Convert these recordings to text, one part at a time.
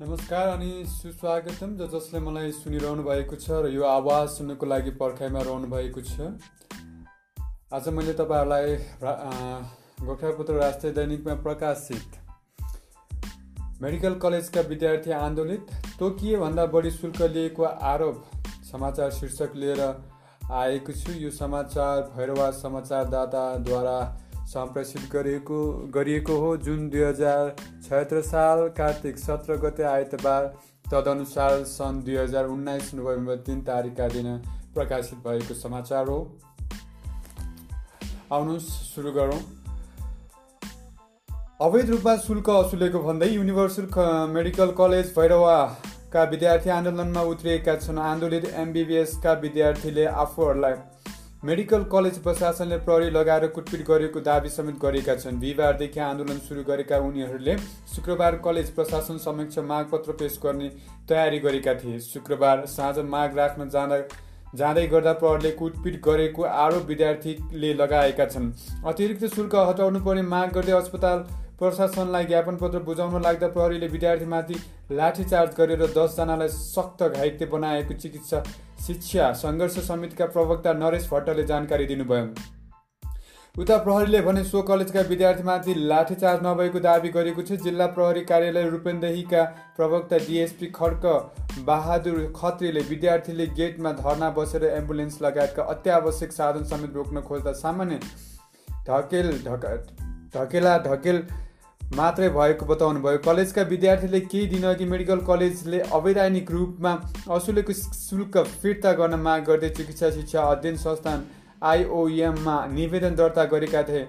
नमस्कार अनि सुस्वागतम। ज जसले मलाई सुनिरहनु भएको छ र यो आवाज सुन्नुको लागि पर्खाइमा रहनु भएको छ। आज मैले तपाईँहरूलाई गोर्खापुत्र राष्ट्रिय दैनिकमा प्रकाशित मेडिकल कलेजका विद्यार्थी आन्दोलित तोकिएभन्दा बढी शुल्क लिएको आरोप समाचार शीर्षक लिएर आएको छु। यो समाचार भैरवा समाचारदाताद्वारा सम्प्रेषित गरिएको गरिएको हो जुन दुई हजार छयत्तर साल कार्तिक सत्र गते आइतबार। तदनुसार सन् दुई हजार उन्नाइस नोभेम्बर तिन तारिकका दिन प्रकाशित भएको समाचार हो। आउनुहोस् सुरु गरौँ। अवैध रूपमा शुल्क असुलेको भन्दै युनिभर्सल मेडिकल कलेज भैरवाका विद्यार्थी आन्दोलनमा उत्रिएका छन्। आन्दोलित एमबिबिएसका विद्यार्थीले आफूहरूलाई मेडिकल कलेज प्रशासनले प्रहरी लगाएर कुटपिट गरेको दावी समेत गरेका छन्। बिहिबारदेखि आन्दोलन सुरु गरेका उनीहरूले शुक्रबार कलेज प्रशासन समक्ष मागपत्र पेश गर्ने तयारी गरेका थिए। शुक्रबार साँझ माग राख्न जाँदा जाँदै गर्दा प्रहरीले कुटपिट गरेको आरोप विद्यार्थीले लगाएका छन्। अतिरिक्त शुल्क हटाउनु पर्ने माग गर्दै अस्पताल प्रशासनलाई ज्ञापन पत्र बुझाउन लाग्दा प्रहरीले विद्यार्थीमाथि लाठीचार्ज गरेर दसजनालाई सक्त घाइते बनाएको चिकित्सा शिक्षा सङ्घर्ष समितिका प्रवक्ता नरेश भट्टले जानकारी दिनुभयो। उता प्रहरीले भने सो कलेजका विद्यार्थीमाथि लाठीचार्ज नभएको दावी गरेको छ। जिल्ला प्रहरी कार्यालय रूपेन्देहीका प्रवक्ता डिएसपी खड्क बहादुर खत्रीले विद्यार्थीले गेटमा धर्ना बसेर एम्बुलेन्स लगायतका अत्यावश्यक साधन समेत रोक्न खोज्दा सामान्य ढकेल ढक ढकेला ढकेल मात्रै भएको बताउनु भयो कलेजका विद्यार्थीले केही दिन अघि मेडिकल कलेजले अवैधानिक रूपमा असुलेको शुल्क फिर्ता गर्न माग गर्दै चिकित्सा शिक्षा अध्ययन संस्थान आइओएममा निवेदन दर्ता गरेका थिए।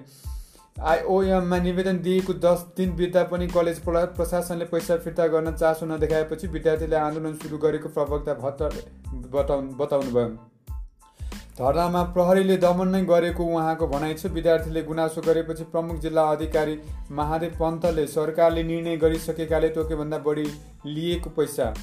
आइओएममा निवेदन दिएको दस दिन बित्दा पनि कलेज प्रशासनले पैसा फिर्ता गर्न चासो नदेखाएपछि विद्यार्थीले आन्दोलन सुरु गरेको प्रवक्ता भट्टले बताउनु बताउनुभयो। धरनामा प्रहरीले दमन नै गरेको उहाँको भनाइ छ। विद्यार्थीले गुनासो गरेपछि प्रमुख जिल्ला अधिकारी महादेव पन्तले सरकारले निर्णय गरिसकेकाले तोकेभन्दा बढी लिएको पैसा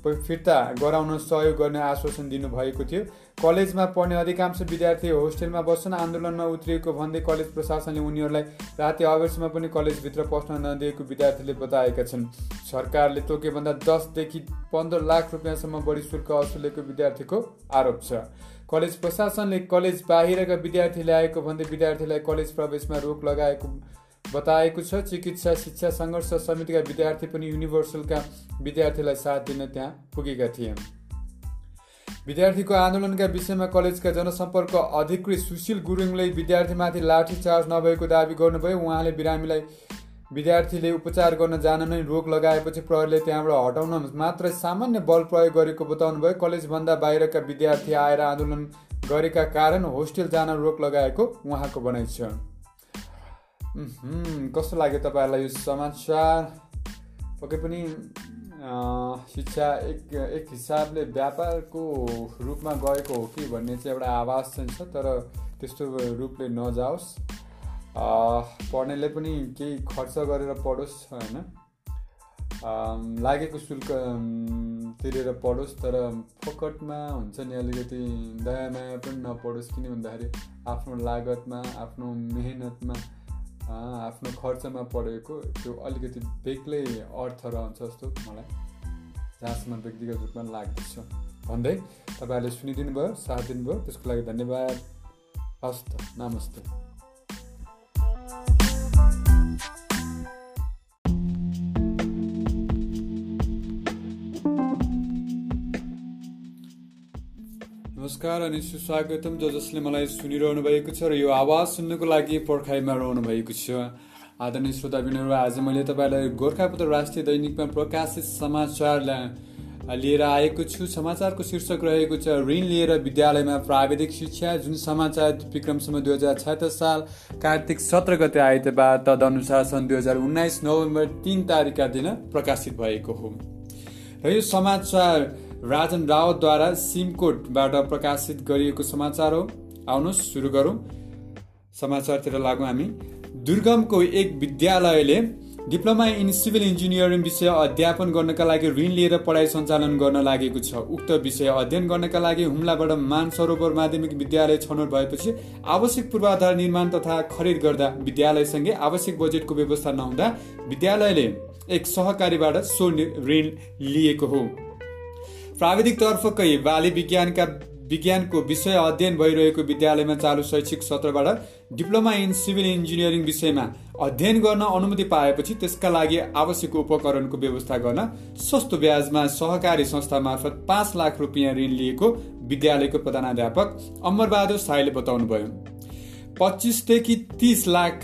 फिर्ता गराउन सहयोग गर्ने आश्वासन दिनुभएको थियो। कलेजमा पढ्ने अधिकांश विद्यार्थी होस्टेलमा बस्छन्। आन्दोलनमा उत्रिएको भन्दै कलेज प्रशासनले उनीहरूलाई राति अवेरसम्म पनि कलेजभित्र पस्न नदिएको विद्यार्थीले बताएका छन्। सरकारले तोकेभन्दा दसदेखि पन्ध्र लाख रुपियाँसम्म बढी शुल्क असुलेको विद्यार्थीको आरोप छ। कलेज प्रशासनले कलेज बाहिरका विद्यार्थी ल्याएको भन्दै विद्यार्थीलाई कलेज प्रवेशमा रोक लगाएको बताएको छ। चिकित्सा शिक्षा सङ्घर्ष समितिका विद्यार्थी पनि युनिभर्सलका विद्यार्थीलाई साथ दिन त्यहाँ पुगेका थिए। विद्यार्थीको आन्दोलनका विषयमा कलेजका जनसम्पर्क अधिकृत सुशील गुरुङले विद्यार्थीमाथि लाठीचार्ज नभएको दावी गर्नुभयो। उहाँले बिरामीलाई विद्यार्थीले उपचार गर्न जान नै रोक लगाएपछि प्रहरीले त्यहाँबाट हटाउन मात्र सामान्य बल प्रयोग गरेको बताउनु भयो कलेजभन्दा बाहिरका विद्यार्थी आएर आन्दोलन गरेका कारण होस्टेल जान रोक लगाएको उहाँको भनाइ छ। कस्तो लाग्यो तपाईँहरूलाई यो समाचार? पक्कै पनि शिक्षा एक एक हिसाबले व्यापारको रूपमा गएको हो कि भन्ने चाहिँ एउटा आवाज चाहिँ छ तर त्यस्तो रूपले नजाओस्। पढ्नेले पनि केही खर्च गरेर पढोस् होइन? लागेको शुल्क तिरेर पढोस् तर फोकटमा हुन्छ नि अलिकति दयामाया पनि नपढोस् किन भन्दाखेरि आफ्नो लागतमा आफ्नो मेहनतमा आफ्नो खर्चमा पढेको त्यो अलिकति बेग्लै अर्थ रहन्छ जस्तो मलाई जहाँसम्म व्यक्तिगत रूपमा लाग्दछ। भन्दै तपाईँहरूले सुनिदिनु भयो साथ दिनुभयो त्यसको लागि धन्यवाद। हस्त नमस्ते। नमस्कार अनि सुस्वागतम। जो जसले मलाई सुनिरहनु भएको छ र यो आवाज सुन्नुको लागि पर्खाइमा रहनु भएको छ। आदरणीय श्रोताबिनहरू आज मैले तपाईँलाई गोर्खापत्र राष्ट्रिय दैनिकमा प्रकाशित समाचार लिएर आएको छु। समाचारको शीर्षक रहेको छ ऋण लिएर विद्यालयमा प्राविधिक शिक्षा जुन समाचार विक्रमसम्म दुई हजार छत्तर साल कार्तिक सत्र गते आइतबार तदनुसार सन् दुई हजार उन्नाइस नोभेम्बर तिन तारिकका दिन प्रकाशित भएको हो। र यो समाचार राजन रावतद्वारा सिमकोटबाट प्रकाशित गरिएको समाचार हो। आउनुहोस् सुरु गरौँ। समाचारतिर लागौँ हामी। दुर्गमको एक विद्यालयले डिप्लोमा इन सिभिल इन्जिनियरिङ विषय अध्यापन गर्नका लागि ऋण लिएर पढाइ सञ्चालन गर्न लागेको छ। उक्त विषय अध्ययन गर्नका लागि हुम्लाबाट मानसरोवर माध्यमिक विद्यालय छनौट भएपछि आवश्यक पूर्वाधार निर्माण तथा खरिद गर्दा विद्यालयसँगै आवश्यक बजेटको व्यवस्था नहुँदा विद्यालयले एक सहकारीबाट सो ऋण लिएको हो। प्राविधिक तर्फकै बाली विज्ञानका विज्ञानको विषय अध्ययन भइरहेको विद्यालयमा चालु शैक्षिक सत्रबाट डिप्लोमा इन सिभिल इन्जिनियरिङ विषयमा अध्ययन गर्न अनुमति पाएपछि त्यसका लागि आवश्यक उपकरणको व्यवस्था गर्न सस्तो ब्याजमा सहकारी संस्था मार्फत पाँच लाख रुपियाँ ऋण लिएको विद्यालयको प्रधानाध्यापक अमरबहादुर साईले बताउनुभयो। पच्चिसदेखि तिस लाख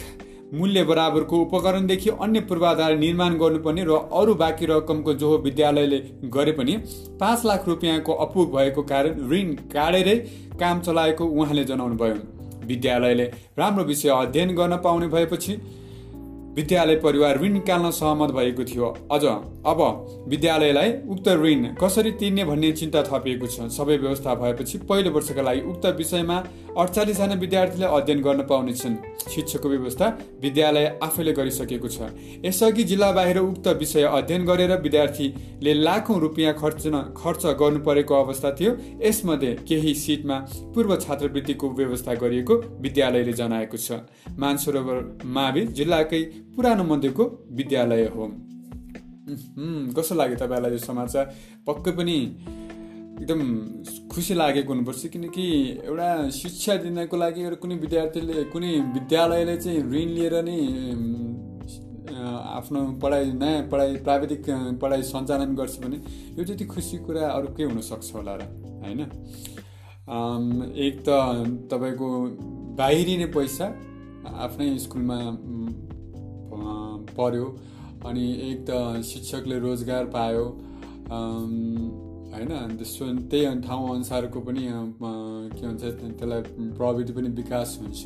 मूल्य बराबरको उपकरणदेखि अन्य पूर्वाधार निर्माण गर्नुपर्ने र अरू बाँकी रकमको जो विद्यालयले गरे पनि पाँच लाख रुपियाँको अपुग भएको कारण ऋण काटेरै काम चलाएको उहाँले जनाउनुभयो। विद्यालयले राम्रो विषय अध्ययन गर्न पाउने भएपछि विद्यालय परिवार ऋण निकाल्न सहमत भएको थियो। अझ अब विद्यालयलाई उक्त ऋण कसरी तिर्ने भन्ने चिन्ता थपिएको छ। सबै व्यवस्था भएपछि पहिलो वर्षका लागि उक्त विषयमा अडचालिसजना विद्यार्थीले अध्ययन गर्न पाउनेछन्। शिक्षकको व्यवस्था विद्यालय आफैले गरिसकेको छ। यसअघि जिल्ला बाहिर उक्त विषय अध्ययन गरेर विद्यार्थीले लाखौँ रुपियाँ खर्च खर्च गर्नु परेको अवस्था थियो। यसमध्ये केही सिटमा पूर्व छात्रवृत्तिको व्यवस्था गरिएको विद्यालयले जनाएको छ। मानसरोवर मावि जिल्लाकै पुरानो मध्येको विद्यालय हो। कस्तो लाग्यो तपाईँलाई यो समाचार? पक्कै पनि एकदम खुसी लागेको हुनुपर्छ किनकि एउटा शिक्षा दिनको लागि एउटा कुनै विद्यार्थीले कुनै विद्यालयले चाहिँ ऋण लिएर नै आफ्नो पढाइ नयाँ पढाइ प्राविधिक पढाइ सञ्चालन गर्छ भने यो जति खुसी कुरा अरू के हुनसक्छ होला र होइन? एक त तपाईँको बाहिरिने पैसा आफ्नै स्कुलमा पर्यो अनि एक त शिक्षकले रोजगार पायो होइन त्यही ठाउँ अनुसारको पनि के भन्छ त्यसलाई प्रविधि पनि विकास हुन्छ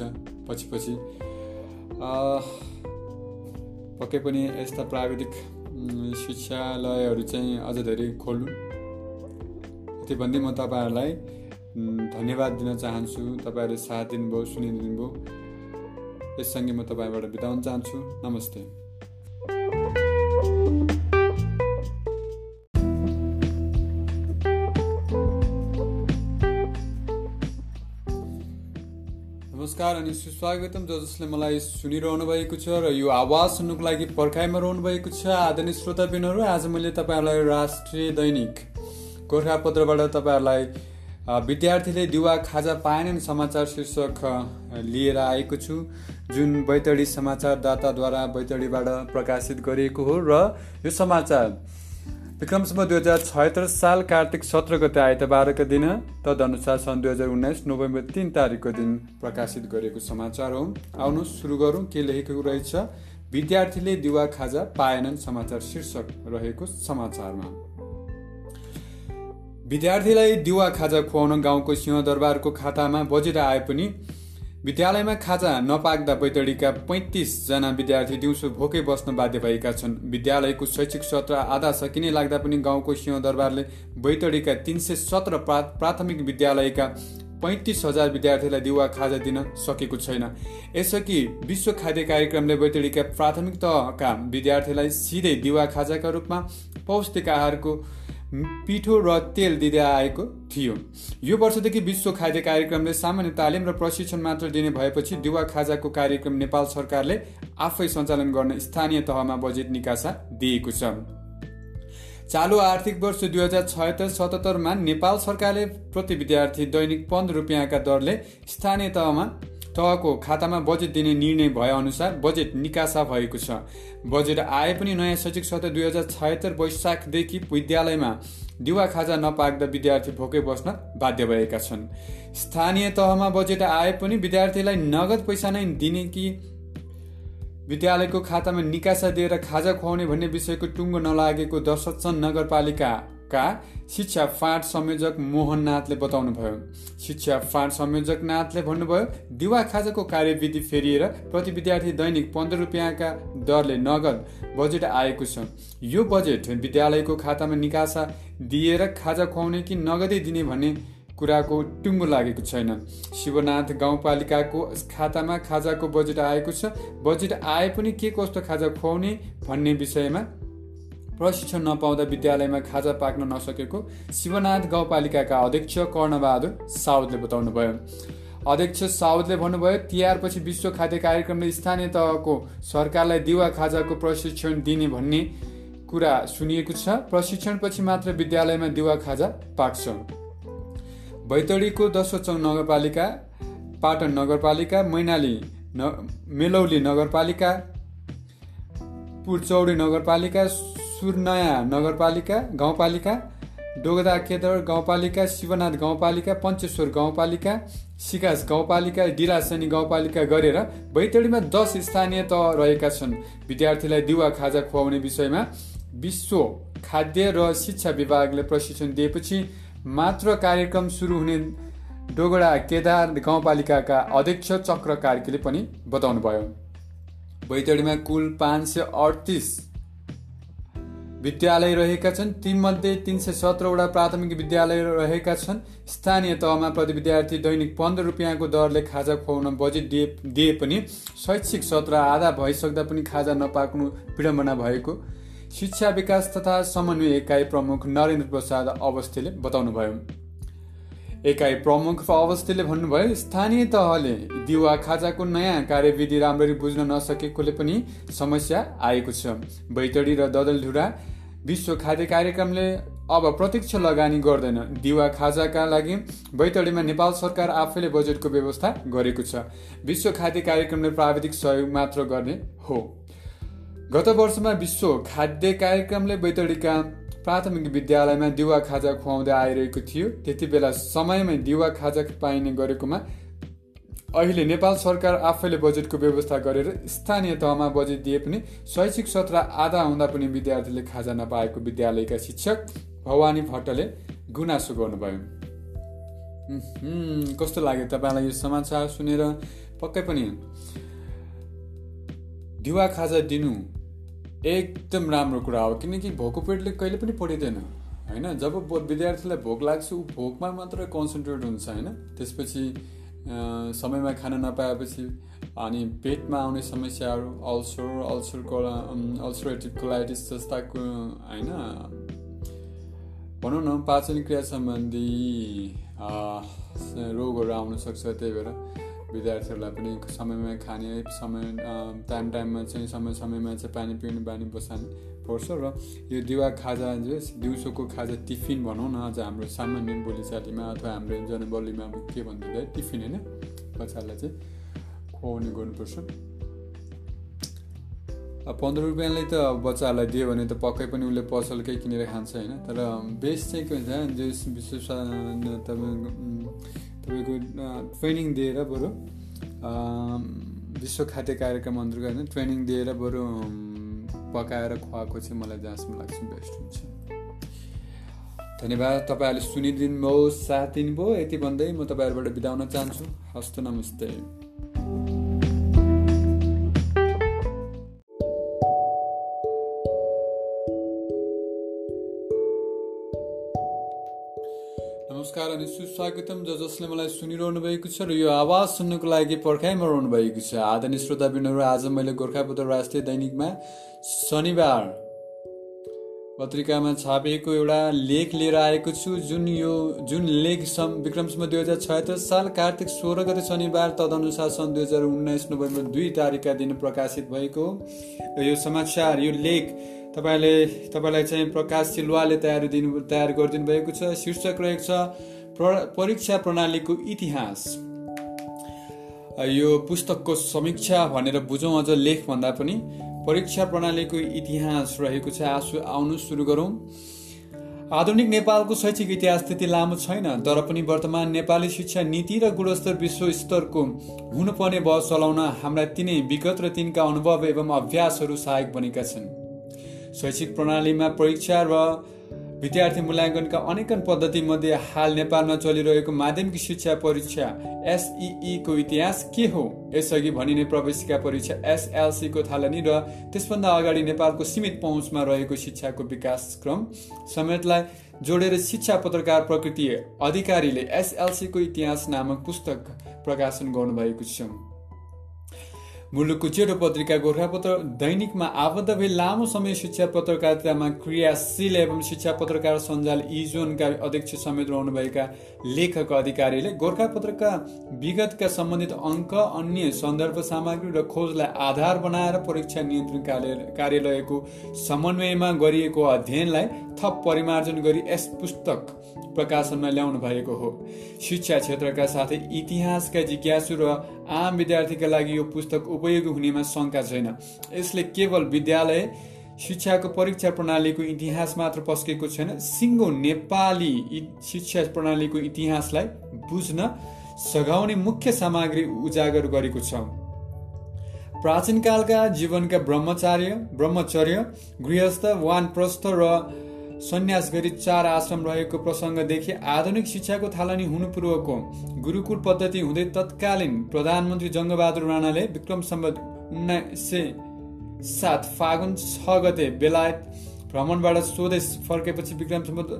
पछि पछि। पक्कै पनि यस्ता प्राविधिक शिक्षालयहरू चाहिँ अझ धेरै खोल्नु। यति भन्दै म तपाईँहरूलाई धन्यवाद दिन चाहन्छु। तपाईँहरूले साथ दिनुभयो सुनिदिनु भयो यससँगै म तपाईँबाट बिताउन चाहन्छु। नमस्ते। नमस्कार अनि सुस्वागतम। ज जसले मलाई सुनिरहनु भएको छ र यो आवाज सुन्नुको लागि पर्खाइमा रहनु भएको छ आदरणीय श्रोताबिनहरू आज मैले तपाईँहरूलाई राष्ट्रिय दैनिक गोर्खापत्रबाट तपाईँहरूलाई विद्यार्थीले दिवा खाजा पाएनन् समाचार शीर्षक लिएर आएको छु। जुन बैतडी समाचारदाताद्वारा बैतडीबाट प्रकाशित गरिएको हो र यो समाचार विक्रमसम्म दुई हजार छयत्तर साल कार्तिक सत्र गते आइतबारका दिन तदनुसार सन् दुई हजार उन्नाइस नोभेम्बर तिन तारिकको दिन प्रकाशित गरेको समाचार हो। आउनु सुरु गरौँ। के लेखेको रहेछ? विद्यार्थीले दिवा खाजा पाएनन् समाचार शीर्षक रहेको समाचारमा। विद्यार्थीलाई दिवा खाजा खुवाउन गाउँको सिंहदरबारको खातामा बजेट आए पनि विद्यालयमा खाजा नपाक्दा बैतडीका पैँतिसजना विद्यार्थी दिउँसो भोकै बस्न बाध्य भएका छन्। विद्यालयको शैक्षिक सत्र आधा सकिने लाग्दा पनि गाउँको सिंहदरबारले बैतडीका तिन सय सत्र प्राथमिक विद्यालयका पैँतिस हजार विद्यार्थीलाई दिवा खाजा दिन सकेको छैन। यसअघि विश्व खाद्य कार्यक्रमले बैतडीका प्राथमिक तहका विद्यार्थीलाई सिधै दिवा खाजाका रूपमा पौष्टिक आहारको पिठो र तेल दिँदै आएको थियो। यो वर्षदेखि विश्व खाद्य कार्यक्रमले सामान्य तालिम र प्रशिक्षण मात्र दिने भएपछि दिवा खाजाको कार्यक्रम नेपाल सरकारले आफै सञ्चालन गर्न स्थानीय तहमा बजेट निकासा दिएको छ। चालु आर्थिक वर्ष दुई हजार छयत्तर सतहत्तरमा नेपाल सरकारले प्रति विद्यार्थी दैनिक पन्ध्र रुपियाँका दरले स्थानीय तहमा तहको खातामा बजेट दिने निर्णय भए अनुसार बजेट निकासा भएको छ। बजेट आए पनि नयाँ शैक्षिक सत्र दुई हजार छयत्तर वैशाखदेखि विद्यालयमा दिवा खाजा नपाक्दा विद्यार्थी भोकै बस्न बाध्य भएका छन्। स्थानीय तहमा बजेट आए पनि विद्यार्थीलाई नगद पैसा नै दिने कि विद्यालयको खातामा निकासा दिएर खाजा खुवाउने भन्ने विषयको टुङ्गो नलागेको दर्शकचन नगरपालिका का शिक्षा फाँट संयोजक मोहन नाथले बताउनुभयो। शिक्षा फाँट संयोजक नाथले भन्नुभयो दिवा खाजाको कार्यविधि फेरिएर प्रति विद्यार्थी दैनिक पन्ध्र रुपियाँका दरले नगद बजेट आएको छ। यो बजेट विद्यालयको खातामा निकासा दिएर खाजा खुवाउने कि नगदै दिने भन्ने कुराको टुङ्गो लागेको छैन। शिवनाथ गाउँपालिकाको खातामा खाजाको बजेट आएको छ। बजेट आए पनि के कस्तो खाजा खुवाउने भन्ने विषयमा प्रशिक्षण नपाउँदा विद्यालयमा खाजा पाक्न नसकेको शिवनाथ गाउँपालिकाका अध्यक्ष कर्णबहादुर साउदले बताउनुभयो। अध्यक्ष साउदले भन्नुभयो तिहारपछि विश्व खाद्य कार्यक्रमले स्थानीय तहको सरकारलाई दिवा खाजाको प्रशिक्षण दिने भन्ने कुरा सुनिएको छ। प्रशिक्षणपछि मात्र विद्यालयमा दिवा खाजा पाक्छ। बैतडीको दसौँ नगरपालिका पाटन नगरपालिका मैनाली न मेलौली नगरपालिका पुरचौडी नगरपालिका सुरनयाँ नगरपालिका गाउँपालिका डोगदा केदर गाउँपालिका शिवनाथ गाउँपालिका पञ्चेश्वर गाउँपालिका सिकास गाउँपालिका डिलासनी गाउँपालिका गरेर बैतडीमा दस स्थानीय तह रहेका छन्। विद्यार्थीलाई दिवा खाजा खुवाउने विषयमा विश्व खाद्य र शिक्षा विभागले प्रशिक्षण दिएपछि मात्र कार्यक्रम सुरु हुने डोगडा केदार गाउँपालिकाका अध्यक्ष चक्र कार्कीले पनि बताउनुभयो। बैतडीमा कुल पाँच सय अडतिस विद्यालय रहेका छन्। तीमध्ये तिन सय सत्रवटा प्राथमिक विद्यालय रहेका छन्। स्थानीय तहमा प्रति विद्यार्थी दैनिक पन्ध्र रुपियाँको दरले खाजा खुवाउन बजेट दिए दिए पनि शैक्षिक सत्र आधा भइसक्दा पनि खाजा नपाक्नु विडम्बना भएको। शिक्षा विकास तथा समन्वय एकाइ प्रमुख नरेन्द्र प्रसाद अवस्थीले बताउनुभयो। एकाइ प्रमुख अवस्थीले भन्नुभयो स्थानीय तहले दिवा खाजाको नयाँ कार्यविधि राम्ररी बुझ्न नसकेकोले पनि समस्या आएको छ। बैतडी र ददलधुरा विश्व खाद्य कार्यक्रमले अब प्रत्यक्ष लगानी गर्दैन। दिवा खाजाका लागि बैतडीमा नेपाल सरकार आफैले बजेटको व्यवस्था गरेको छ। विश्व खाद्य कार्यक्रमले प्राविधिक सहयोग मात्र गर्ने हो। गत वर्षमा विश्व खाद्य कार्यक्रमले बैतडीका प्राथमिक विद्यालयमा दिवा खाजा खुवाउँदै आइरहेको थियो। त्यति बेला समयमै दिवा खाजा पाइने गरेकोमा अहिले नेपाल सरकार आफैले बजेटको व्यवस्था गरेर स्थानीय तहमा बजेट दिए पनि शैक्षिक सत्र आधा हुँदा पनि विद्यार्थीले खाजा नपाएको विद्यालयका शिक्षक भवानी भट्टले गुनासो गर्नुभयो। कस्तो लाग्यो तपाईँलाई यो समाचार सुनेर? पक्कै पनि। दिवा खाजा दिनु एकदम राम्रो कुरा हो किनकि भोको पेटले कहिले पनि पढिँदैन होइन? जब विद्यार्थीलाई भोक लाग्छ ऊ भोकमा मात्र कन्सन्ट्रेट हुन्छ होइन? त्यसपछि समयमा खान नपाएपछि अनि पेटमा आउने समस्याहरू अल्सर अल्सरको अल्सरेटिभ कोलाइटिस जस्ताको होइन? भनौँ न पाचन क्रिया सम्बन्धी रोगहरू आउन सक्छ त्यही भएर। विद्यार्थीहरूलाई पनि समयमा खाने समय टाइम टाइममा चाहिँ समय समयमा चाहिँ पानी पिउने बानी बसाल्ने पर्छ र यो दिवा खाजा जो दिउँसोको खाजा टिफिन भनौँ न आज हाम्रो सामान्य बोलीचालीमा अथवा हाम्रो जनबोलीमा अब के भन्दा टिफिन होइन बच्चाहरूलाई चाहिँ खुवाउने गर्नुपर्छ। पन्ध्र रुपियाँले त बच्चाहरूलाई दियो भने त पक्कै पनि उसले पसलकै किनेर खान्छ होइन तर बेस्ट चाहिँ के हुन्छ विशेष तपाईँ तपाईँको ट्रेनिङ दिएर बरु विश्व खाद्य कार्यक्रम अन्तर्गत होइन ट्रेनिङ दिएर बरु पकाएर खुवाएको चाहिँ मलाई जहाँसम्म लाग्छ बेस्ट हुन्छ। धन्यवाद तपाईँहरूले सुनिदिनु भयो साथ दिनुभयो। यति भन्दै म तपाईँहरूबाट बिताउन चाहन्छु। हस्त नमस्ते। नमस्कार अनि सुस्वागतम ज जसले मलाई सुनिरहनु भएको छ र यो आवाज सुन्नुको लागि पर्खाइमा रहनु भएको छ। आदरणीय श्रोताबिनहरू आज मैले गोर्खापत्र राष्ट्रिय दैनिकमा शनिबार पत्रिकामा छापिएको एउटा लेख लिएर आएको छु। जुन यो जुन लेख सम विक्रमसम्म दुई हजार छयत्तर साल कार्तिक सोह्र गते शनिबार तदनुसार सन् दुई हजार उन्नाइस नोभेम्बर दुई तारिकका दिन प्रकाशित भएको र यो समाचार यो लेख तपाईँले तपाईँलाई चाहिँ प्रकाश सिलवाले तयार दिनु तयार गरिदिनु भएको छ। शीर्षक रहेको छ परीक्षा प्रणालीको इतिहास। यो पुस्तकको समीक्षा भनेर बुझौँ अझ लेख भन्दा पनि। परीक्षा प्रणालीको इतिहास रहेको छ आसु आउनु सुरु गरौँ। आधुनिक नेपालको शैक्षिक इतिहास त्यति लामो छैन तर पनि वर्तमान नेपाली शिक्षा नीति र गुणस्तर विश्व स्तरको हुनुपर्ने बस चलाउन हाम्रा तिनै विगत र तिनका अनुभव एवं अभ्यासहरू सहायक बनेका छन्। शैक्षिक प्रणालीमा परीक्षा र विद्यार्थी मूल्याङ्कनका अनेकन पद्धतिमध्ये हाल नेपालमा चलिरहेको माध्यमिक शिक्षा परीक्षा एसइईको इतिहास के हो? यसअघि भनिने प्रवेशिका परीक्षा एसएलसीको थालनी र त्यसभन्दा अगाडि नेपालको सीमित पहुँचमा रहेको शिक्षाको विकासक्रम समेतलाई जोडेर शिक्षा पत्रकार प्रकृति अधिकारीले एसएलसीको इतिहास नामक पुस्तक प्रकाशन गर्नुभएको छ। मुलुकको जेठो पत्रिका गोर्खापत्र दैनिकमा आबद्ध भई लामो समय शिक्षा पत्रकारितामा क्रियाशील एवं शिक्षा पत्रकार सञ्जाल इजोनका अध्यक्ष समेत रहनुभएका लेखक अधिकारीले गोर्खापत्रका विगतका सम्बन्धित अङ्क अन्य सन्दर्भ सामग्री र खोजलाई आधार बनाएर परीक्षा नियन्त्रण कार्यालयको समन्वयमा गरिएको अध्ययनलाई थप परिमार्जन गरी यस पुस्तक प्रकाशनमा ल्याउनु भएको हो। शिक्षा क्षेत्रका साथै इतिहासका जिज्ञासु र आम विद्यार्थीका लागि यो पुस्तक उपयोगी हुनेमा शङ्का छैन। यसले केवल विद्यालय शिक्षाको परीक्षा प्रणालीको इतिहास मात्र पस्केको छैन सिङ्गो नेपाली शिक्षा प्रणालीको इतिहासलाई बुझ्न सघाउने मुख्य सामग्री उजागर गरेको छ। प्राचीनकालका जीवनका ब्रह्मचार्य ब्रह्मचर्य गृहस्थ वानप्रस्थ र सन्यास गरी चार आश्रम रहेको प्रसङ्गदेखि आधुनिक शिक्षाको थालनी हुनुपूर्वको गुरुकुल पद्धति हुँदै तत्कालीन प्रधानमन्त्री जङ्गबहादुर राणाले विक्रम सम्बत उन्नाइस सय सात फागुन छ गते बेलायत भ्रमणबाट स्वदेश फर्केपछि विक्रम सम्बत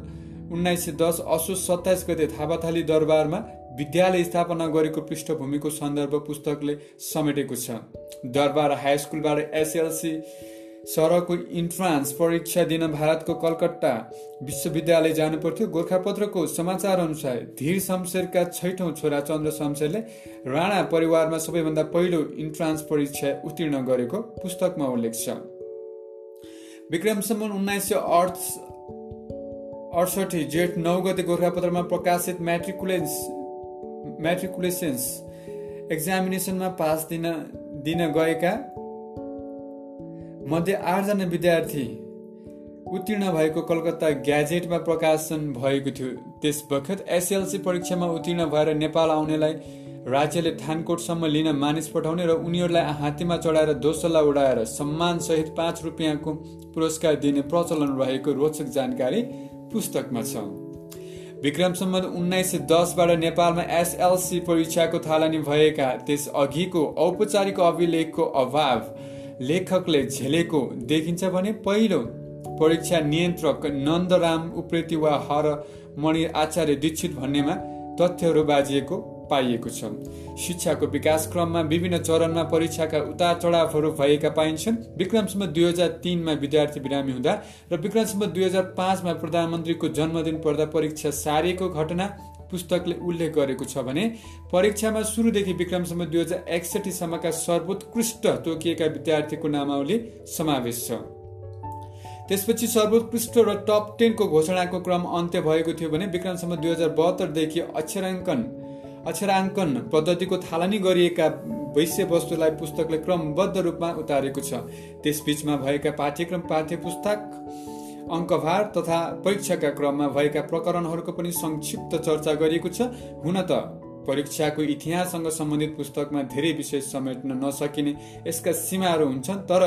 उन्नाइस सय दस असोज सत्ताइस गते थापाथाली दरबारमा विद्यालय स्थापना गरेको पृष्ठभूमिको सन्दर्भ पुस्तकले समेटेको छ। दरबार हाई स्कुलबाट एसएलसी सरको इन्ट्रान्स परीक्षा दिन भारतको कलकत्ता विश्वविद्यालय जानु पर्थ्यो गोर्खापत्रको समाचार अनुसार धीर शमशेरका छैठौँ छोरा चन्द्र शमशेरले राणा परिवारमा सबैभन्दा पहिलो इन्ट्रान्स परीक्षा उत्तीर्ण गरेको पुस्तकमा उल्लेख छ। विक्रमसम्म उन्नाइस सय अडसठी जेठ नौ गते गोर्खापत्रमा प्रकाशित म्याट्रिकुलेन्स म्याट्रिकुलेसन्स एक्जामिनेसनमा पास दिन दिन गएका मध्ये आठजना विद्यार्थी उत्तीर्ण भएको कलकत्ता ग्याजेटमा प्रकाशन भएको थियो। त्यस बखत एसएलसी परीक्षामा उत्तीर्ण भएर नेपाल आउनेलाई राज्यले थानकोटसम्म लिन मानिस पठाउने र उनीहरूलाई हात्तीमा चढाएर दोसल्ला उडाएर सम्मानसहित पाँच रुपियाँको पुरस्कार दिने प्रचलन रहेको रोचक जानकारी पुस्तकमा छ। विक्रमसम्म उन्नाइस सय दसबाट नेपालमा एसएलसी परीक्षाको थालनी भएका त्यस अघिको औपचारिक अभिलेखको अभाव लेखकले झेलेको देखिन्छ भने पहिलो परीक्षा नियन्त्रक नन्दराम उप्रेती वा हर मणि आचार्य दीक्षित भन्नेमा तथ्यहरू बाजिएको पाइएको छ। शिक्षाको विकास क्रममा विभिन्न चरणमा परीक्षाका उतार चढावहरू भएका पाइन्छन्। विक्रमसम्म दुई हजार तिनमा विद्यार्थी बिरामी हुँदा र विक्रमसम्म दुई हजार पाँचमा प्रधानमन्त्रीको जन्मदिन पर्दा परीक्षा सारेको घटना पुस्तकले उल्लेख गरेको छ भने परीक्षामा सुरुदेखि विक्रमसम्म दुई हजार एकसठीसम्मका सर्वोत्कृष्ट तोकिएका विद्यार्थीको नामावली समावेश छ। त्यसपछि सर्वोत्कृष्ट र टप टेनको घोषणाको क्रम अन्त्य भएको थियो भने विक्रमसम्म दुई हजार बहत्तरदेखि अक्षराङ्कन अक्षराङ्कन पद्धतिको थालनी गरिएका वस्तुलाई पुस्तकले क्रमबद्ध रूपमा उतारेको छ। त्यसबीचमा भएका पाठ्यक्रम पाठ्य पुस्तक अङ्कभार तथा परीक्षाका क्रममा भएका प्रकरणहरूको पनि संक्षिप्त चर्चा गरिएको छ। हुन त परीक्षाको इतिहाससँग सम्बन्धित पुस्तकमा धेरै विषय समेट्न नसकिने यसका सीमाहरू हुन्छन् तर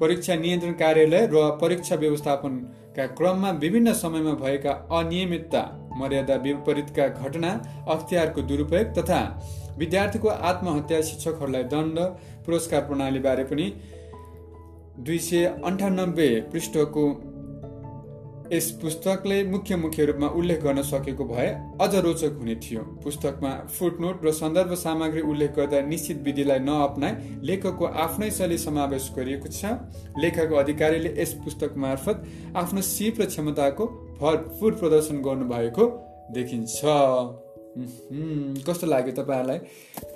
परीक्षा नियन्त्रण कार्यालय र परीक्षा व्यवस्थापनका क्रममा विभिन्न समयमा भएका अनियमितता मर्यादा विपरीतका घटना अख्तियारको दुरुपयोग तथा विद्यार्थीको आत्महत्या शिक्षकहरूलाई दण्ड पुरस्कार प्रणालीबारे पनि दुई सय अन्ठानब्बे पृष्ठको यस पुस्तकले मुख्य मुख्य रूपमा उल्लेख गर्न सकेको भए अझ रोचक हुने थियो। पुस्तकमा फुटनोट र सन्दर्भ सामग्री उल्लेख गर्दा निश्चित विधिलाई नअपनाए लेखकको आफ्नै शैली समावेश गरिएको छ। लेखक अधिकारीले यस पुस्तक मार्फत आफ्नो सिप र क्षमताको भरपुर प्रदर्शन गर्नुभएको देखिन्छ। कस्तो लाग्यो तपाईँहरूलाई?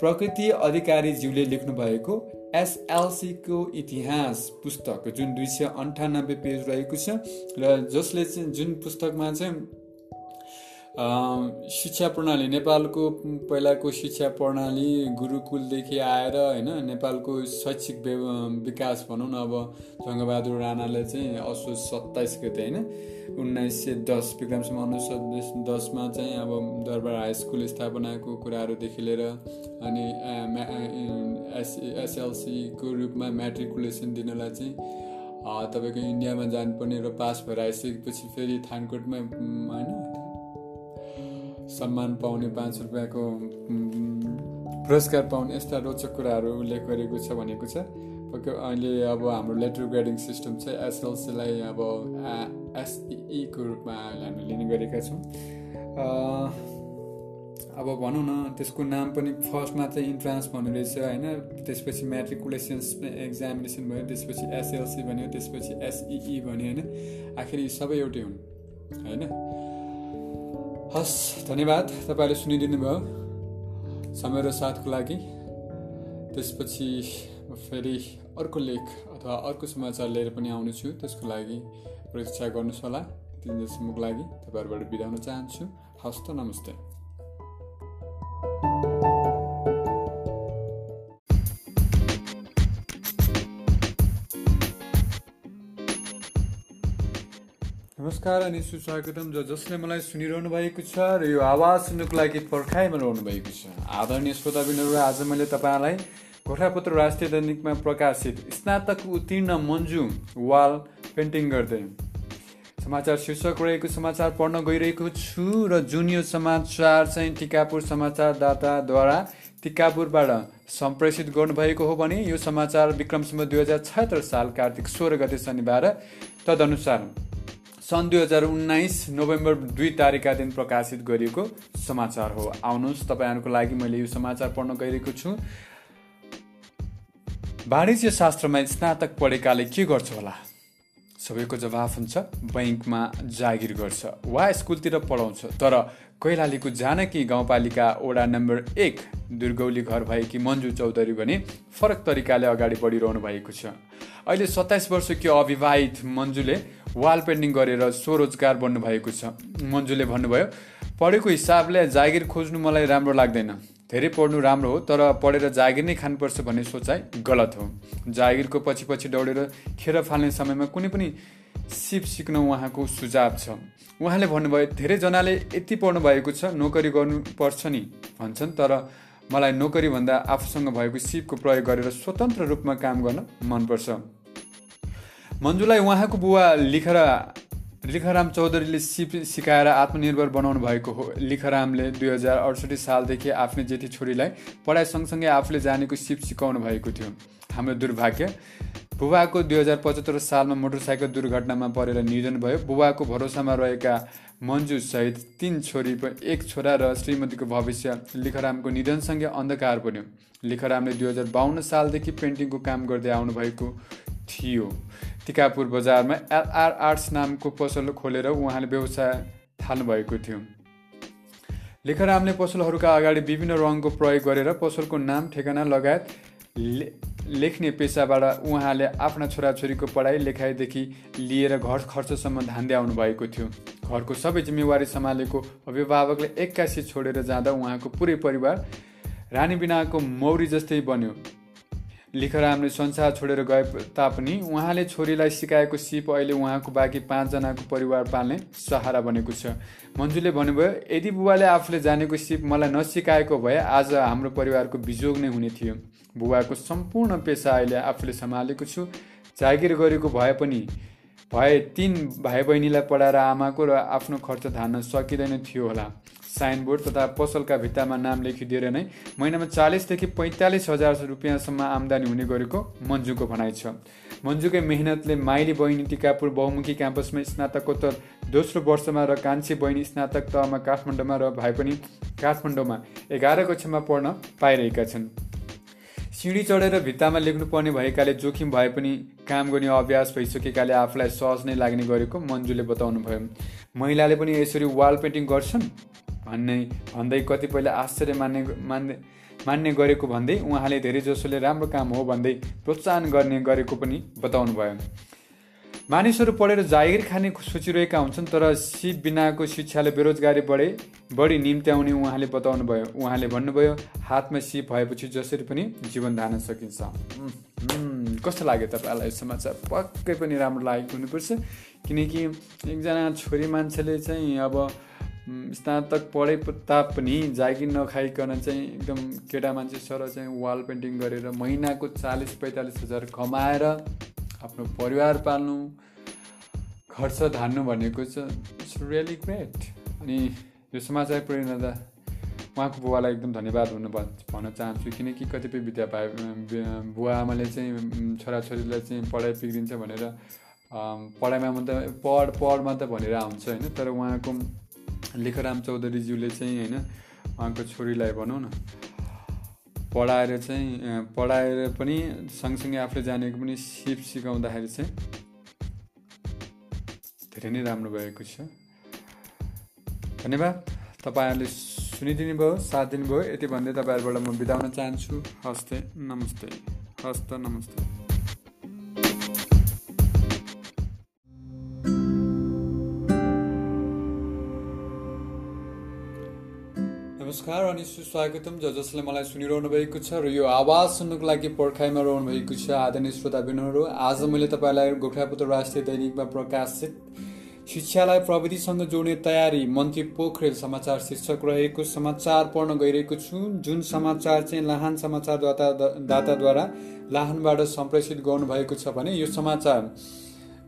प्रकृति अधिकारीज्यूले लेख्नु भएको एसएलसीको इतिहास पुस्तक जुन दुई सय अन्ठानब्बे पेज रहेको छ र जसले चाहिँ जुन पुस्तकमा चाहिँ शिक्षा प्रणाली नेपालको पहिलाको शिक्षा प्रणाली गुरुकुलदेखि आएर होइन नेपालको शैक्षिक विकास भनौँ न अब जङ्गबहादुर राणाले चाहिँ असोज सत्ताइस गते होइन उन्नाइस सय दस विक्रमसम्म उन्नाइस दसमा चाहिँ अब दरबार हाई स्कुल स्थापनाको कुराहरूदेखि लिएर अनि एस एसएलसीको रूपमा म्याट्रिकुलेसन दिनलाई चाहिँ तपाईँको इन्डियामा जानुपर्ने र पास भएर आइसकेपछि फेरि थानकोटमा होइन सम्मान पाउने पाँच रुपियाँको पुरस्कार पाउने यस्ता रोचक कुराहरू उल्लेख गरेको छ भनेको छ। अहिले अब हाम्रो लेटर ग्रेडिङ सिस्टम चाहिँ एसएलसीलाई अब एसइईको रूपमा अहिले हामी लिने गरेका छौँ। अब भनौँ न त्यसको नाम पनि फर्स्टमा चाहिँ इन्ट्रान्स भन्ने रहेछ होइन? त्यसपछि म्याट्रिकुलेसन्स एक्जामिनेसन भयो त्यसपछि एसएलसी भन्यो त्यसपछि एसइई भन्यो होइन? आखिर सबै एउटै हुन् होइन? हस् धन्यवाद। तपाईँले सुनिदिनु भयो समय र साथको लागि। त्यसपछि फेरि अर्को लेख अथवा अर्को समाचार लिएर पनि आउनेछु। त्यसको लागि प्रतीक्षा गर्नुहोस् होला। तिन दिनसम्मको लागि तपाईँहरूबाट बिदा हुन चाहन्छु। हस्त नमस्ते। नमस्कार अनि सुस्वागतम ज जसले मलाई सुनिरहनु भएको छ र यो आवाज सुन्नुको लागि पर्खाइमा रहनु भएको छ। आदरणीय श्रोताबिनहरू आज मैले तपाईँलाई गोर्खापत्र राष्ट्रिय दैनिकमा प्रकाशित स्नातक उत्तीर्ण मन्जु वाल पेन्टिङ गर्दै समाचार शीर्षक रहेको समाचार पढ्न गइरहेको छु र जुन यो समाचार चाहिँ टिकापुर समाचारदाताद्वारा टिकापुरबाट सम्प्रेषित गर्नुभएको हो भने यो समाचार विक्रमसम्म दुई हजार छत्तर साल कार्तिक सोह्र गते शनिबार तदनुसार। सन् दुई हजार उन्नाइस नोभेम्बर दुई तारिकका दिन प्रकाशित गरिएको समाचार हो। आउनुहोस् तपाईँहरूको लागि मैले यो समाचार पढ्न गइरहेको छु। वाणिज्य शास्त्रमा स्नातक पढेकाले के गर्छ होला? सबैको जवाफ हुन्छ बैङ्कमा जागिर गर्छ वा स्कुलतिर पढाउँछ। तर कैलालीको जानकी गाउँपालिका वडा नम्बर एक दुर्गौली घर भएकी मन्जु चौधरी भने फरक तरिकाले अगाडि बढिरहनु भएको छ। अहिले सत्ताइस वर्षकी अविवाहित मन्जुले वाल पेन्टिङ गरेर स्वरोजगार बन्नुभएको छ। मन्जुले भन्नुभयो पढेको हिसाबले जागिर खोज्नु मलाई राम्रो लाग्दैन। धेरै पढ्नु राम्रो हो तर पढेर जागिर नै खानुपर्छ भन्ने सोचाइ गलत हो। जागिरको पछि पछि दौडेर खेर फाल्ने समयमा कुनै पनि सिप सिक्न उहाँको सुझाव छ। उहाँले भन्नुभयो धेरैजनाले यति पढ्नु भएको छ नोकरी गर्नुपर्छ नि भन्छन् तर मलाई नोकरीभन्दा आफूसँग भएको सिपको प्रयोग गरेर स्वतन्त्र रूपमा काम गर्न मनपर्छ। मन्जुलाई उहाँको बुवा लिखेर लिखराम चौधरीले सिप सिकाएर आत्मनिर्भर बनाउनु भएको हो। लिखरामले दुई हजार अडसठी सालदेखि आफ्नै जेठी छोरीलाई पढाइ सँगसँगै आफूले जानेको सिप सिकाउनु भएको थियो। हाम्रो दुर्भाग्य बुबाको दुई हजार पचहत्तर सालमा मोटरसाइकल दुर्घटनामा परेर निधन भयो। बुबाको भरोसामा रहेका मन्जु सहित तिन छोरी एक छोरा र श्रीमतीको भविष्य लिखरामको निधनसँगै अन्धकार बन्यो। लिखरामले दुई हजार बाहन्न सालदेखि पेन्टिङको काम गर्दै आउनुभएको थियो। टिकापुर बजारमा एलआर आर्ट्स नामको पसल खोलेर उहाँले व्यवसाय थाल्नुभएको थियो। लेखरामले पसलहरूका अगाडि विभिन्न रङको प्रयोग गरेर पसलको नाम ठेगाना लगायत लेख्ने पेसाबाट उहाँले आफ्ना छोराछोरीको पढाइ लेखाइदेखि लिएर घर खर्चसम्म आउनु भएको थियो। घरको सबै जिम्मेवारी सम्हालेको अभिभावकले एक्कासी छोडेर जाँदा उहाँको पुरै परिवार रानी बिनाको मौरी जस्तै बन्यो। लिखरामले संसार छोडेर गए तापनि उहाँले छोरीलाई सिकाएको सिप अहिले उहाँको बाँकी पाँचजनाको परिवार पाल्ने सहारा बनेको छ। मन्जुले भन्नुभयो यदि बुबाले आफूले जानेको सिप मलाई नसिकाएको भए आज हाम्रो परिवारको बिजोग नै हुने थियो। बुबाको सम्पूर्ण पेसा अहिले आफूले सम्हालेको छु। जागिर गरेको भए पनि भए तिन भाइ बहिनीलाई पढाएर आमाको र आफ्नो खर्च धान्न सकिँदैन थियो होला। साइनबोर्ड तथा पसलका भित्तामा नाम लेखिदिएर नै महिनामा चालिसदेखि पैँतालिस हजार रुपियाँसम्म आम्दानी हुने गरेको मन्जुको भनाइ छ। मन्जुकै मेहनतले माइली बहिनी टिकापुर बहुमुखी क्याम्पसमा स्नातकोत्तर दोस्रो वर्षमा र कान्छी बहिनी स्नातक तहमा काठमाडौँमा र भाइ पनि काठमाडौँमा एघार कक्षामा पढ्न पाइरहेका छन्। सिँढी चढेर भित्तामा लेख्नुपर्ने भएकाले जोखिम भए पनि काम गर्ने अभ्यास भइसकेकाले आफूलाई सहज नै लाग्ने गरेको मन्जुले बताउनु भयो महिलाले पनि यसरी वाल पेन्टिङ गर्छन्? भन्ने भन्दै कतिपयले आश्चर्य मान्ने मान्ने मान्ने गरेको भन्दै उहाँले धेरैजसोले राम्रो काम हो भन्दै प्रोत्साहन गर्ने गरेको पनि बताउनु भयो मानिसहरू पढेर जागिर खाने सोचिरहेका हुन्छन् तर सिप बिनाको शिक्षाले बेरोजगारी बढे बढी निम्त्याउने उहाँले बताउनु भयो उहाँले भन्नुभयो हातमा सिप भएपछि जसरी पनि जीवन धान्न सकिन्छ। कस्तो लाग्यो तपाईँलाई समाचार? पक्कै पनि राम्रो लागेको हुनुपर्छ। किनकि एकजना छोरी मान्छेले चाहिँ अब स्नातक पढे तापनि जागिर नखाइकन चाहिँ एकदम केटा मान्छे सर चाहिँ वाल पेन्टिङ गरेर महिनाको चालिस पैँतालिस हजार कमाएर आफ्नो परिवार पाल्नु खर्च धान्नु भनेको चाहिँ इट्स रियली ग्रेट अनि यो समाचार प्रेरणा उहाँको बुवालाई एकदम धन्यवाद हुनु भन्न चाहन्छु किनकि कतिपय विद्या भाइ बुवा आमाले चाहिँ छोराछोरीलाई चाहिँ पढाइ बिग्रिन्छ भनेर पढाइमा मात्रै पढ पढ मात्रै भनेर आउँछ होइन तर उहाँको लेखराम चौधरीज्यूले चाहिँ होइन उहाँको छोरीलाई भनौँ न पढाएर चाहिँ पढाएर पनि सँगसँगै आफूले जानेको पनि सिप सिकाउँदाखेरि चाहिँ धेरै नै राम्रो भएको छ। धन्यवाद। तपाईँहरूले सुनिदिनु भयो साथ दिनुभयो यति भन्दै तपाईँहरूबाट म बिताउन चाहन्छु। हस्ते नमस्ते। हस्त नमस्ते। नमस्कार अनि सुस्वागतम ज जसले मलाई सुनिरहनु भएको छ र यो आवाज सुन्नुको लागि पर्खाइमा रहनु भएको छ आदरणीय श्रोताबिनहरू आज मैले तपाईँलाई गोर्खापत्र राष्ट्रिय दैनिकमा प्रकाशित शिक्षालाई प्रविधिसँग जोड्ने तयारी मन्त्री पोखरेल समाचार शीर्षक रहेको समाचार पढ्न गइरहेको छु। जुन समाचार चाहिँ लाहान समाचार दाता दाताद्वारा लाहानबाट सम्प्रेषित गर्नुभएको छ भने यो समाचार।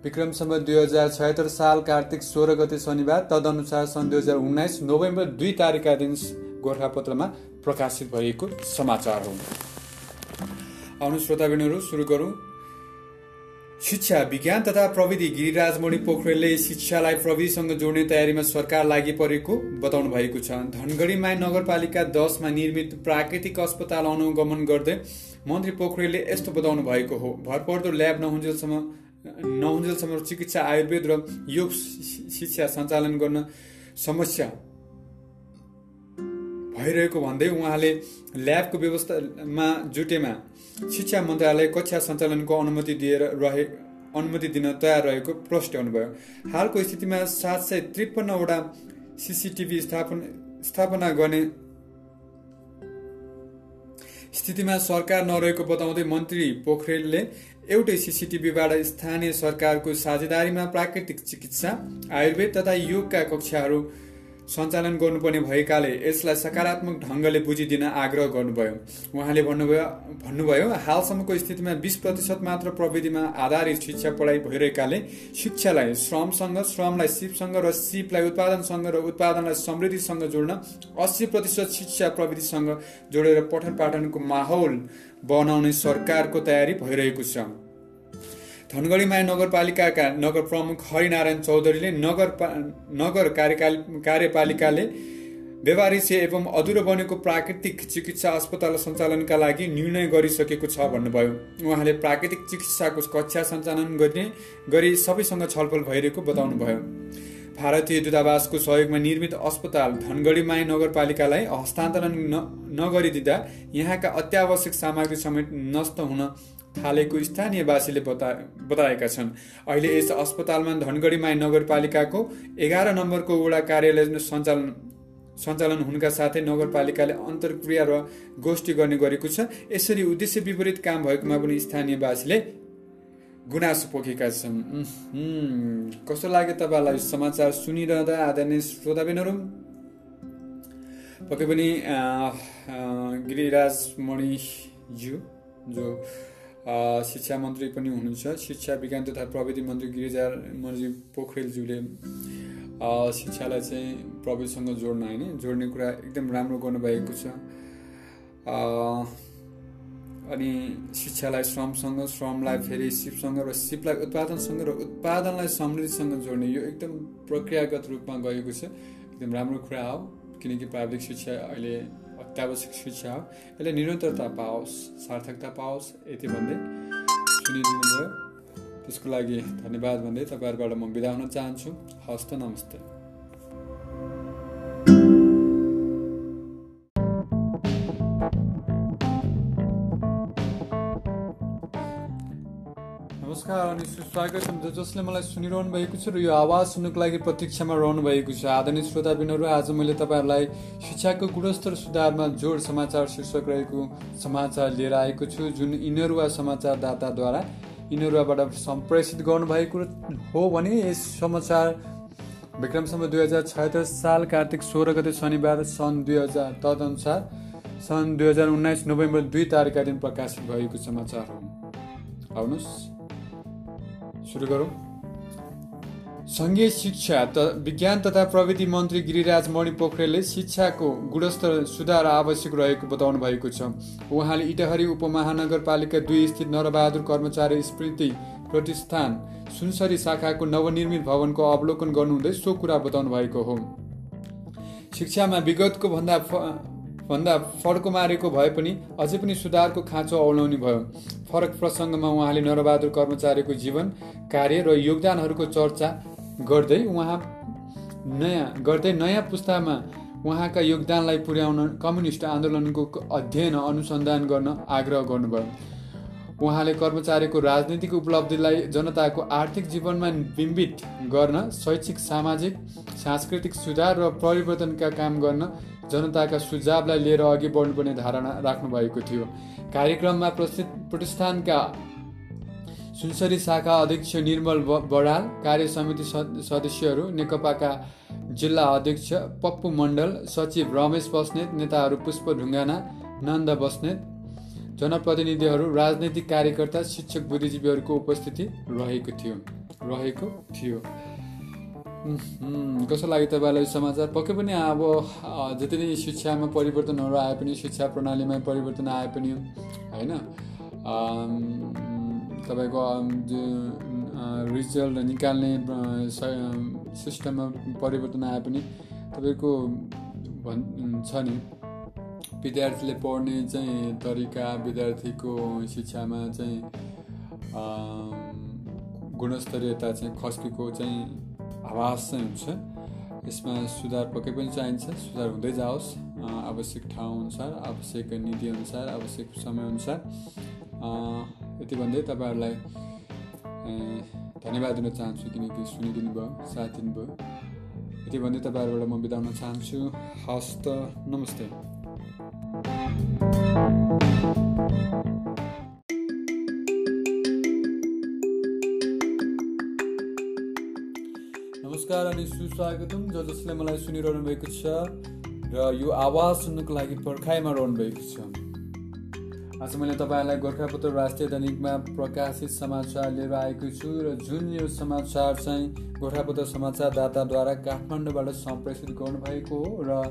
विक्रमसम्म दुई हजार छयत्तर साल कार्तिक सोह्र गते शनिबार तदनुसार सन् दुई हजार उन्नाइस नोभेम्बर दुई तारिकका दिन गोर्खापत्रमा प्रकाशित भएको समाचार हो। आउनु श्रोताबिनहरू सुरु गरौँ। शिक्षा विज्ञान तथा प्रविधि गिरिराजमणि पोखरेलले शिक्षालाई प्रविधिसँग जोड्ने तयारीमा सरकार लागि परेको बताउनु भएको छ। धनगढी माई नगरपालिका दसमा निर्मित प्राकृतिक अस्पताल अनुगमन गर्दै मन्त्री पोखरेलले यस्तो बताउनु भएको हो। भरपर्दो ल्याब नहुन्जेलसम्म नहुन्जेलसम्म चिकित्सा आयुर्वेद र योग शिक्षा सञ्चालन गर्न समस्या भइरहेको भन्दै उहाँले ल्याबको व्यवस्थामा जुटेमा शिक्षा मन्त्रालय कक्षा सञ्चालनको अनुमति दिएर रहे अनुमति दिन तयार रहेको प्रस्ट्याउनुभयो हालको स्थितिमा सात सय त्रिपन्नवटा सिसिटिभी स्थापना स्थापना गर्ने स्थितिमा सरकार नरहेको बताउँदै मन्त्री पोखरेलले एउटै सिसिटिभीबाट स्थानीय सरकारको साझेदारीमा प्राकृतिक चिकित्सा आयुर्वेद तथा योगका कक्षाहरू सञ्चालन गर्नुपर्ने भएकाले यसलाई सकारात्मक ढङ्गले बुझिदिन आग्रह गर्नुभयो। उहाँले भन्नुभयो भन्नुभयो हालसम्मको स्थितिमा बिस प्रतिशत मात्र प्रविधिमा आधारित शिक्षा पढाइ भइरहेकाले शिक्षालाई श्रमसँग श्रमलाई सिपसँग र सिपलाई उत्पादनसँग र उत्पादनलाई समृद्धिसँग जोड्न अस्सी प्रतिशत शिक्षा प्रविधिसँग जोडेर पठन पाठनको माहौल बनाउने सरकारको तयारी भइरहेको छ। धनगढीमाया नगरपालिकाका नगर प्रमुख हरिनारायण चौधरीले नगर नगर कार्यपालिकाले व्यवहारिसे एवं अधुरो बनेको प्राकृतिक चिकित्सा अस्पताल सञ्चालनका लागि निर्णय गरिसकेको छ भन्नुभयो। उहाँले प्राकृतिक चिकित्साको कक्षा सञ्चालन गर्ने गरी सबैसँग छलफल भइरहेको बताउनुभयो। भारतीय दूतावासको सहयोगमा निर्मित अस्पताल धनगढी नगरपालिकालाई हस्तान्तरण नगरिदिँदा यहाँका अत्यावश्यक सामग्री समेत नष्ट हुन थालेको स्थानीयवासीले बता बताएका छन्। अहिले यस अस्पतालमा धनगढी माई नगरपालिकाको एघार नम्बरको वडा कार्यालय सञ्चालन सञ्चालन हुनुका साथै नगरपालिकाले अन्तर्क्रिया र गोष्ठी गर्ने गरेको छ। यसरी उद्देश्य विपरीत काम भएकोमा पनि स्थानीयवासीले गुनासो पोखेका छन्। कस्तो लाग्यो तपाईँलाई? समाचार सुनिरहँदा आदरणीय श्रोताबिनहरू। पक्कै पनि गिरिराज मणिज्यू जो शिक्षा मन्त्री पनि हुनुहुन्छ। शिक्षा विज्ञान तथा प्रविधि मन्त्री गिरिजा मर्जी पोखरेलज्यूले शिक्षालाई चाहिँ प्रविधिसँग जोड्न होइन। जोड्ने कुरा एकदम राम्रो गर्नुभएको छ। अनि शिक्षालाई श्रमसँग श्रमलाई फेरि सिपसँग र सिपलाई उत्पादनसँग र उत्पादनलाई समृद्धिसँग जोड्ने यो एकदम प्रक्रियागत रूपमा गएको छ। एकदम राम्रो कुरा हो किनकि प्राविधिक शिक्षा अहिले अत्यावश्यक शिक्षा हो यसले निरन्तरता पाओस् सार्थकता पाओस् यति भन्दै सुनिदिनु भयो त्यसको लागि धन्यवाद भन्दै तपाईँहरूबाट म बिदा हुन चाहन्छु हस्त नमस्ते नमस्कार अनि सुस्वागत हुन्छ जसले मलाई सुनिरहनु भएको छ र यो आवाज सुन्नुको लागि प्रतीक्षामा रहनु भएको छ। आदरणीय श्रोताबिनहरू आज मैले तपाईँहरूलाई शिक्षाको गुणस्तर सुधारमा जोड समाचार शीर्षक रहेको समाचार लिएर आएको छु जुन इनरुवा समाचारदाताद्वारा इनरुवाबाट सम्प्रेषित गर्नुभएको हो भने यस समाचार विक्रमसम्म दुई हजार छयत्तर साल कार्तिक सोह्र गते शनिबार सन् दुई हजार तदनुसार सन् दुई हजार उन्नाइस नोभेम्बर दुई तारिकका दिन प्रकाशित भएको समाचार हो। आउनुहोस्। सुरु गरौँ। सङ्घीय शिक्षा त विज्ञान तथा प्रविधि मन्त्री गिरिराज मणि पोखरेलले शिक्षाको गुणस्तर सुधार आवश्यक रहेको बताउनु भएको छ। उहाँले इटहरी उपमहानगरपालिका दुई स्थित नरबहादुर कर्मचारी स्मृति प्रतिष्ठान सुनसरी शाखाको नवनिर्मित भवनको अवलोकन गर्नुहुँदै सो कुरा बताउनु भएको हो। शिक्षामा विगतको भन्दा भन्दा फड्को मारेको भए पनि अझै पनि सुधारको खाँचो औलाउने भयो। फरक प्रसङ्गमा उहाँले नरबहादुर कर्मचारीको जीवन कार्य र योगदानहरूको चर्चा गर्दै उहाँ नयाँ गर्दै नयाँ पुस्तामा उहाँका योगदानलाई पुर्याउन कम्युनिस्ट आन्दोलनको अध्ययन अनुसन्धान गर्न आग्रह गर्नुभयो। उहाँले कर्मचारीको राजनीतिक उपलब्धिलाई जनताको आर्थिक जीवनमा बिम्बित गर्न शैक्षिक सामाजिक सांस्कृतिक सुधार र परिवर्तनका काम गर्न जनताका सुझावलाई लिएर अघि बढ्नुपर्ने धारणा राख्नुभएको थियो। कार्यक्रममा प्रतिष्ठानका सुनसरी शाखा अध्यक्ष निर्मल बडाल कार्य समिति सदस्यहरू नेकपाका जिल्ला अध्यक्ष पप्पु मण्डल सचिव रमेश बस्नेत नेताहरू पुष्प ढुङ्गाना नन्द बस्नेत जनप्रतिनिधिहरू राजनैतिक कार्यकर्ता शिक्षक बुद्धिजीवीहरूको उपस्थिति रहेको थियो रहेको थियो। कस्तो लाग्यो तपाईँलाई समाचार? पक्कै पनि अब जति नै शिक्षामा परिवर्तनहरू आए पनि शिक्षा प्रणालीमा परिवर्तन आए पनि होइन? तपाईँको रिजल्ट निकाल्ने सिस्टममा परिवर्तन आए पनि तपाईँको भन् छ नि विद्यार्थीले पढ्ने चाहिँ तरिका विद्यार्थीको शिक्षामा चाहिँ गुणस्तरीयता चाहिँ खस्केको चाहिँ आभास चाहिँ हुन्छ। यसमा सुधार पक्कै पनि चाहिन्छ। सुधार हुँदै जाओस्। आवश्यक ठाउँअनुसार आवश्यक नीतिअनुसार आवश्यक समयअनुसार। यति भन्दै तपाईँहरूलाई धन्यवाद दिन चाहन्छु किनकि सुनिदिनु भयो साथ दिनुभयो यति भन्दै तपाईँहरूबाट म बिताउन चाहन्छु। हस्त नमस्ते। अनि सुस्वागतम ज जसले मलाई सुनिरहनु भएको छ र यो आवाज सुन्नुको लागि पर्खाइमा रहनु भएको छ आज मैले तपाईँहरूलाई गोर्खापत्र राष्ट्रिय दैनिकमा प्रकाशित समाचार लिएर आएको छु र जुन यो समाचार चाहिँ गोर्खापत्र समाचारदाताद्वारा काठमाडौँबाट सम्प्रेषित गर्नुभएको हो र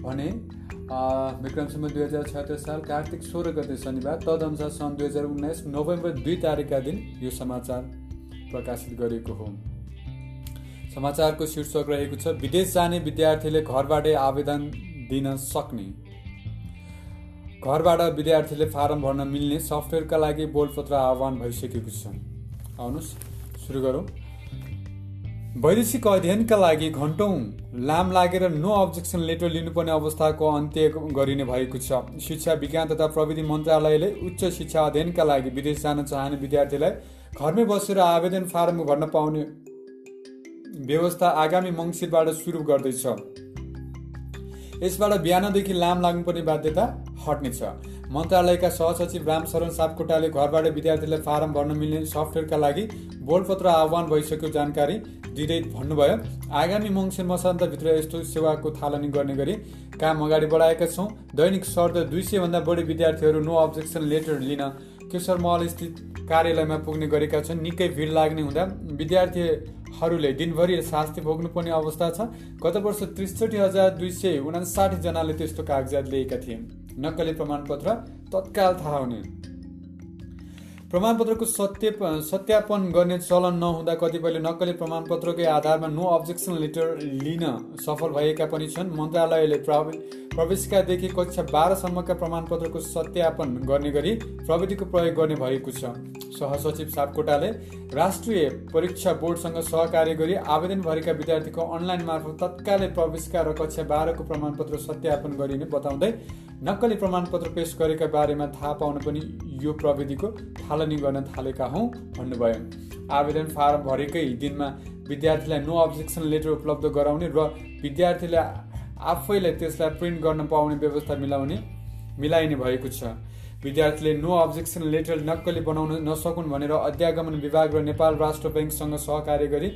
भने विक्रमसम्म दुई हजार छत्तर साल कार्तिक सोह्र गते शनिबार तदनुसार सन् दुई हजार उन्नाइस नोभेम्बर दुई तारिकका दिन यो समाचार प्रकाशित गरेको हो समाचारको शीर्षक रहेको छ विदेश जाने विद्यार्थीले घरबाटै आवेदन दिन सक्ने। घरबाट विद्यार्थीले फारम भर्न मिल्ने सफ्टवेयरका लागि बोलपत्र आह्वान भइसकेको छ। आउनुहोस् सुरु गरौँ। वैदेशिक अध्ययनका लागि घन्टौँ लाम लागेर नो अब्जेक्सन लेटर लिनुपर्ने अवस्थाको अन्त्य गरिने भएको छ। शिक्षा विज्ञान तथा प्रविधि मन्त्रालयले उच्च शिक्षा अध्ययनका लागि विदेश जान चाहने विद्यार्थीलाई घरमै बसेर आवेदन फारम भर्न पाउने व्यवस्था आगामी मङ्सिरबाट सुरु गर्दैछ। यसबाट बिहानदेखि लाम लाग्नुपर्ने बाध्यता हट्नेछ मन्त्रालयका सहसचिव रामशरण सापकोटाले घरबाट विद्यार्थीलाई फारम भर्न मिल्ने सफ्टवेयरका लागि बोलपत्र आह्वान भइसक्यो जानकारी दिँदै भन्नुभयो आगामी मङ्सिर मसान्तभित्र यस्तो सेवाको थालनी गर्ने गरी काम अगाडि बढाएका छौँ। दैनिक शर्त दुई सयभन्दा बढी विद्यार्थीहरू नो अब्जेक्सन लेटर लिन केशर महल स्थित कार्यालयमा पुग्ने गरेका छन्। निकै भिड लाग्ने हुँदा विद्यार्थी हरूले दिनभरि शास्ति भोग्नुपर्ने अवस्था छ। गत वर्ष त्रिसठी हजार दुई सय उनासाठीजनाले त्यस्तो कागजात लिएका थिए। नक्कली प्रमाणपत्र तत्काल थाहा हुने। प्रमाणपत्रको सत्य सत्यापन गर्ने चलन नहुँदा कतिपयले नक्कली प्रमाणपत्रकै आधारमा नो अब्जेक्सन लेटर लिन सफल भएका पनि छन्। मन्त्रालयले प्रवेशकादेखि कक्षा बाह्रसम्मका प्रमाणपत्रको सत्यापन गर्ने गरी प्रविधिको प्रयोग गर्ने भएको छ। सहसचिव सापकोटाले राष्ट्रिय परीक्षा बोर्डसँग सहकार्य गरी आवेदन भरेका विद्यार्थीको अनलाइन मार्फत तत्कालै प्रवेशका र कक्षा बाह्रको प्रमाणपत्र सत्यापन गरिने बताउँदै नक्कली प्रमाणपत्र पेश गरेका बारेमा थाहा पाउन पनि यो प्रविधिको थालनी गर्न थालेका हौँ भन्नुभयो। आवेदन फारम भरेकै दिनमा विद्यार्थीलाई नो अब्जेक्सन लेटर उपलब्ध गराउने र विद्यार्थीले आफैलाई त्यसलाई प्रिन्ट गर्न पाउने व्यवस्था मिलाउने मिलाइने भएको छ। विद्यार्थीले नो अब्जेक्सन लेटर नक्कली बनाउन नसकुन् भनेर अध्यागमन विभाग र नेपाल राष्ट्र ब्याङ्कसँग सहकार्य गरी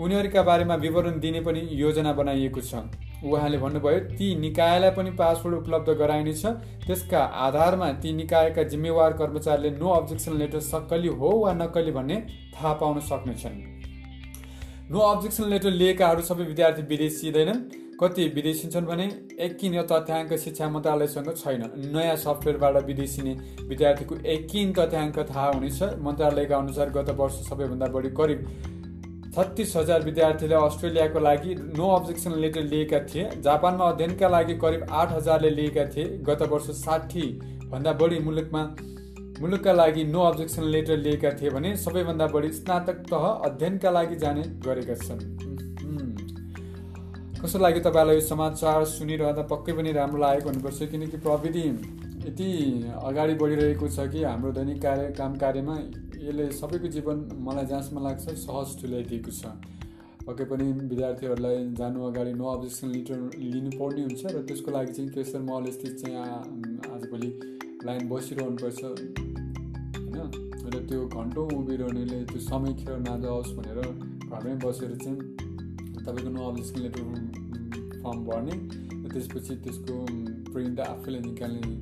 उनीहरूका बारेमा विवरण दिने पनि योजना बनाइएको छ। उहाँले भन्नुभयो ती निकायलाई पनि पासवर्ड उपलब्ध गराइनेछ त्यसका आधारमा ती निकायका जिम्मेवार कर्मचारीले नो अब्जेक्सन लेटर सक्कली हो वा नक्कली भन्ने थाहा पाउन सक्नेछन्। नो अब्जेक्सन लेटर लिएकाहरू सबै विद्यार्थी विदेशिँदैनन् कति विदेशिन्छन् भने एकिन तथ्याङ्क शिक्षा मन्त्रालयसँग छैन। नयाँ सफ्टवेयरबाट विदेशिने विद्यार्थीको एकिन तथ्याङ्क थाहा हुनेछ। मन्त्रालयका अनुसार गत वर्ष सबैभन्दा बढी करिब छत्तिस हजार विद्यार्थीले अस्ट्रेलियाको लागि नो अब्जेक्सन लेटर लिएका थिए। जापानमा अध्ययनका लागि करिब आठ हजारले लिएका थिए। गत वर्ष भन्दा बढी मुलुकमा मुलुकका लागि नो अब्जेक्सन लेटर लिएका थिए भने सबैभन्दा बढी स्नातक तह अध्ययनका लागि जाने गरेका छन्। कस्तो लाग्यो तपाईँलाई यो समाचार सुनिरहँदा? पक्कै पनि राम्रो लागेको हुनुपर्छ किनकि प्रविधि यति अगाडि बढिरहेको छ कि हाम्रो दैनिक कार्य काम कार्यमा यसले सबैको जीवन मलाई जहाँसम्म लाग्छ सहज तुल्याइदिएको छ। पक्कै पनि विद्यार्थीहरूलाई जानु अगाडि नो अब्जेक्सन लिटर लिनुपर्ने हुन्छ र त्यसको लागि चाहिँ केसर महल स्थित चाहिँ आजभोलि लाइन बसिरहनुपर्छ। होइन? र त्यो घन्टौँ उभिरहनेले त्यो समय खेर नजाओस् भनेर घरमै बसेर चाहिँ तपाईँको नो अब्जेक्सन लेटर फर्म भर्ने र त्यसपछि त्यसको प्रिन्ट आफैले निकाल्ने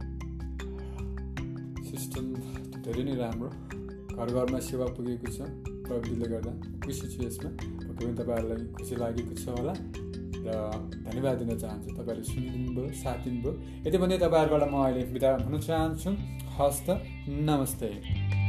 सिस्टम धेरै नै राम्रो। घर घरमा सेवा पुगेको छ प्रविधिले गर्दा खुसी छु यसमा पक्कै पनि तपाईँहरूलाई खुसी लागेको छ होला र धन्यवाद दिन चाहन्छु तपाईँहरूले सुनिदिनु भयो साथ दिनुभयो यति भन्दै तपाईँहरूबाट म अहिले बिदा हुन चाहन्छु। हस्त नमस्ते।